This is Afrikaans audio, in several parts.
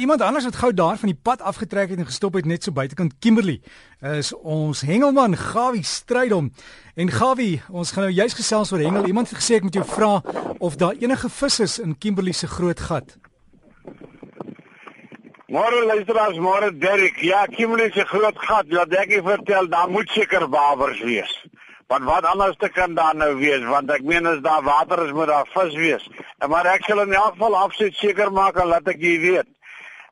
Iemand anders wat gou daar van die pad afgetrek het en gestop het net so buitekant Kimberley is ons hengelman Gawie Strydom. En Gawie, ons gaan nou juist gesels oor hengel. Iemand het gesê ek moet jou vra of daar enige vis is in Kimberley se groot gat. Môre luisteraars, môre Derek. Ja, Kimberley se groot gat, laat ek vir vertel, daar moet seker babers wees. Want wat anders te kan daar nou wees want ek meen as daar water is moet daar vis wees. En maar ek sal in elk geval afsit seker maak en laat ek jy weet.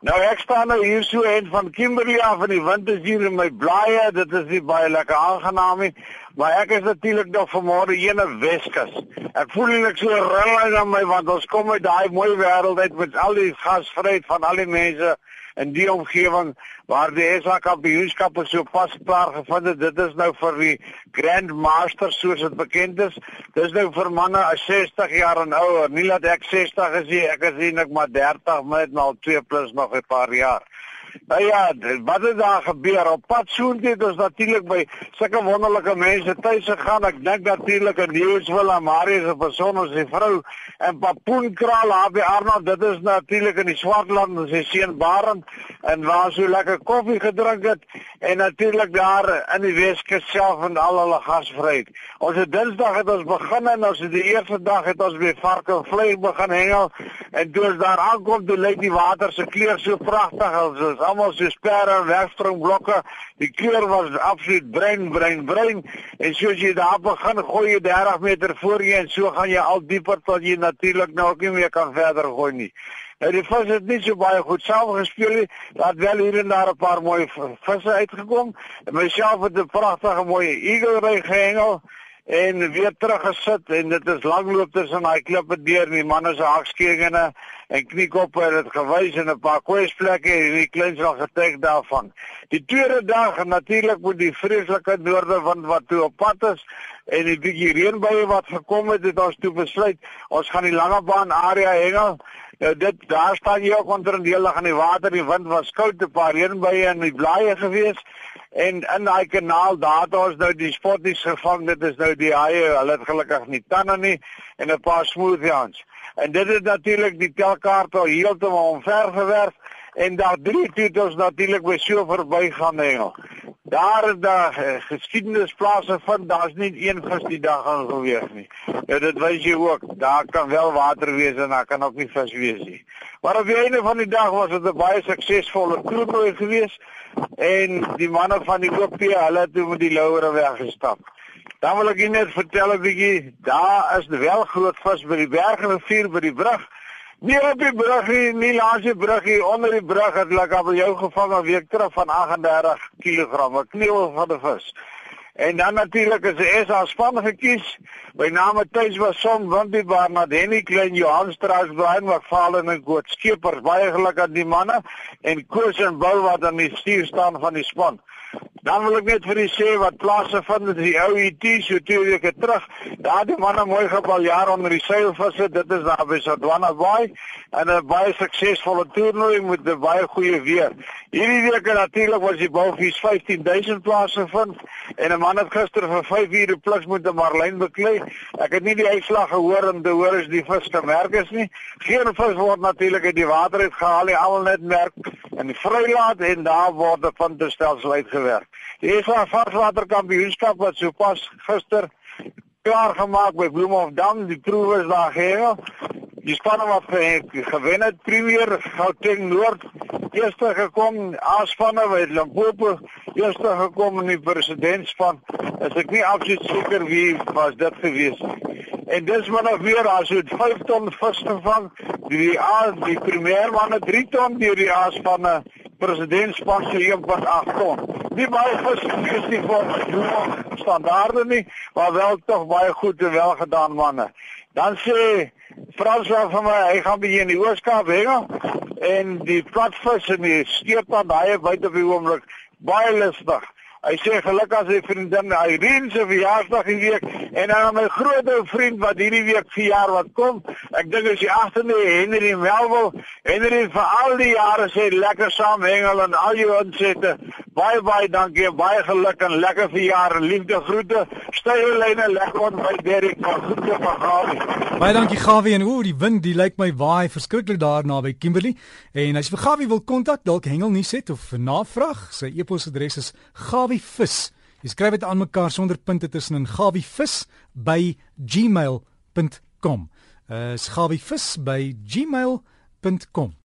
Nou ek staan nou hier so en van Kimberley af en die wind is hier in my blaaie. Dit is nie baie lekker aangenaam nie. Maar ek is natuurlik nog vanmôre hier in Weskus. Ek voel net so rilling aan my want ons kom uit daai mooi wêreld uit met al die gasvryheid van al die mense in die omgewing waar die SA kampioenskappe so pas klaar gevind het. Dit is nou vir die Grand Master soos dit bekend is. Dis nou vir manne as 60 jaar en ouer. Nie dat ek 60 is nie, ek is eintlik maar 30 met al 2 plus nog 'n paar jaar. Nou ja, wat het daar gebeur? Op pad soontoe het ons natuurlik by sulke wonderlike mense tuis gegaan. Ek dink natuurlik aan Nieuwsville, Marius se persoon ons die vrou en Papoenkraal by Arnold. Dit is natuurlik in die Swartland en sy seun Barend en waar so lekker koffie gedrink het en natuurlik daar in die Weskus self en al hulle gasvryheid. Ons het Dinsdag het ons begin en ons het die eerste dag het ons by varke en vleis begin hengel en toe ons daar aankom, toe lyk die water se kleur so pragtig as was almal so sperre en wegspringblokke. Die kleur was absoluut bruin, bruin, bruin. En soos jy daar begin gooi jy 30 meter voor jy en so gaan jy al dieper tot jy natuurlik nou ook nie meer kan verder gooi nie. Nou die vis het nie so baie goed saam gespeel nie. Wel hier en daar 'n paar mooi visse uitgekom. En myself het 'n pragtige mooi eagle ry en weer teruggesit en dit is langloop tussen daai klippe deur die manne se hakskegene en kniekoppe het gewys en 'n paar kwesplekke en die kleins al getrek daarvan. Die tweede dag natuurlik met die vreeslike noorde wind wat toe op pad is en die bietjie reënbuie wat gekom het het ons toe besluit ons gaan die langebaan area hengel. Nou dit daar staan jy ook onder deel in die water, die wind was koud, 'n paar reënbuie in die blaaie gewees en in daai kanaal daar het ons nou die spotties gevang dit is nou die haie. Hulle het gelukkig nie tande nie en 'n paar smoothieans en dit is natuurlik die telkaart al heeltemal omver gewerf en daar drie titels natuurlik by so verby gaan hengel daar is daar uh, geskiedenisplase van daar's nie een vis die dag gaan gewees nie ja dit wys jy ook daar kan wel water wees en daar kan ook nie vis wees nie maar op die einde van die dag was dit 'n baie suksesvolle toernooi geweest en die manne van die OP hulle het toe met die louere weggestap. Dan wil ek net vertel 'n bietjie, daar is wel groot vis by die bergrivier by die brug. Nie op die brug nie, nie langs die brug nie, onder die brug het hulle al jou gevang 'n week terug van 38 kg, 'n kniel van 'n vis. En dan natuurlik is die SA span gekies. My naam is Tuis was som Wimpie Barnard, Henny Klein, Johan Strauss, Brian McFarlane en Goot Skeepers. Baie geluk aan die manne en Koos en Bou wat aan die stuur staan van die span. Dan wil ek net vir u sê wat plase met die ou IT e so twee weke terug. Daar die manne mooi gebal jaar onder die seilvisse. Dit is daar by Sodwana Bay en 'n baie suksesvolle toernooi met baie goeie weer. Hierdie week natuurlik was die balfies 15000 plase vind en 'n man het gister vir 5 ure plus met 'n marlyn beklei. Ek het nie die uitslag gehoor en te hoor is die vis gemerk is nie. Geen vis word natuurlik uit die water uit gehaal nie. Almal net merk en vrylaat en daar word van die stelsel uitgewerk. Die ESA varswaterkampioenskap wat sopas gister klaar gemaak by Bloemhofdam, die proewe is daar geheel. Die spanne wat gewen het Premier Gauteng Noord eerste gekom, aanspanne by Limpopo eerste gekom in die presidentspan. Is ek nie absoluut seker wie was dit gewees nie. En dis maar nog weer as jy 5 ton vis gevang, die A die premier manne 3 ton deur die aanspanne presidentspan se 1.8 ton. Nie baie is nie vir standaarde nie, maar wel tog baie goed en wel gedaan manne. Dan sê Frans van my, hy gaan by in die Ooskaap hengel en die platvis en die skeepad daai buite op die oomblik baie lustig. Hy sê gelukkig as sy vriendin Irene se verjaarsdag in week en dan my groot ou vriend wat hierdie week verjaar wat kom. Ek dink as jy agter my Henry Melville, Henry vir al die jare sê lekker saam hengel en al jou insette Baie baie dankie baie geluk en lekker verjaar en liefde groete. Stywe lyne lekker on by Derek van groete van Gawie. Baie dankie Gawie en ooh die wind die lyk my waai verskriklik daar naby Kimberley. En as jy vir Gawie wil kontak dalk hengel nie set of navraag, sy e-posadres is gawievis. Jy skryf dit aan mekaar sonder punte tussenin gawievis by gmail.com. Uh, is gawievis by gmail.com.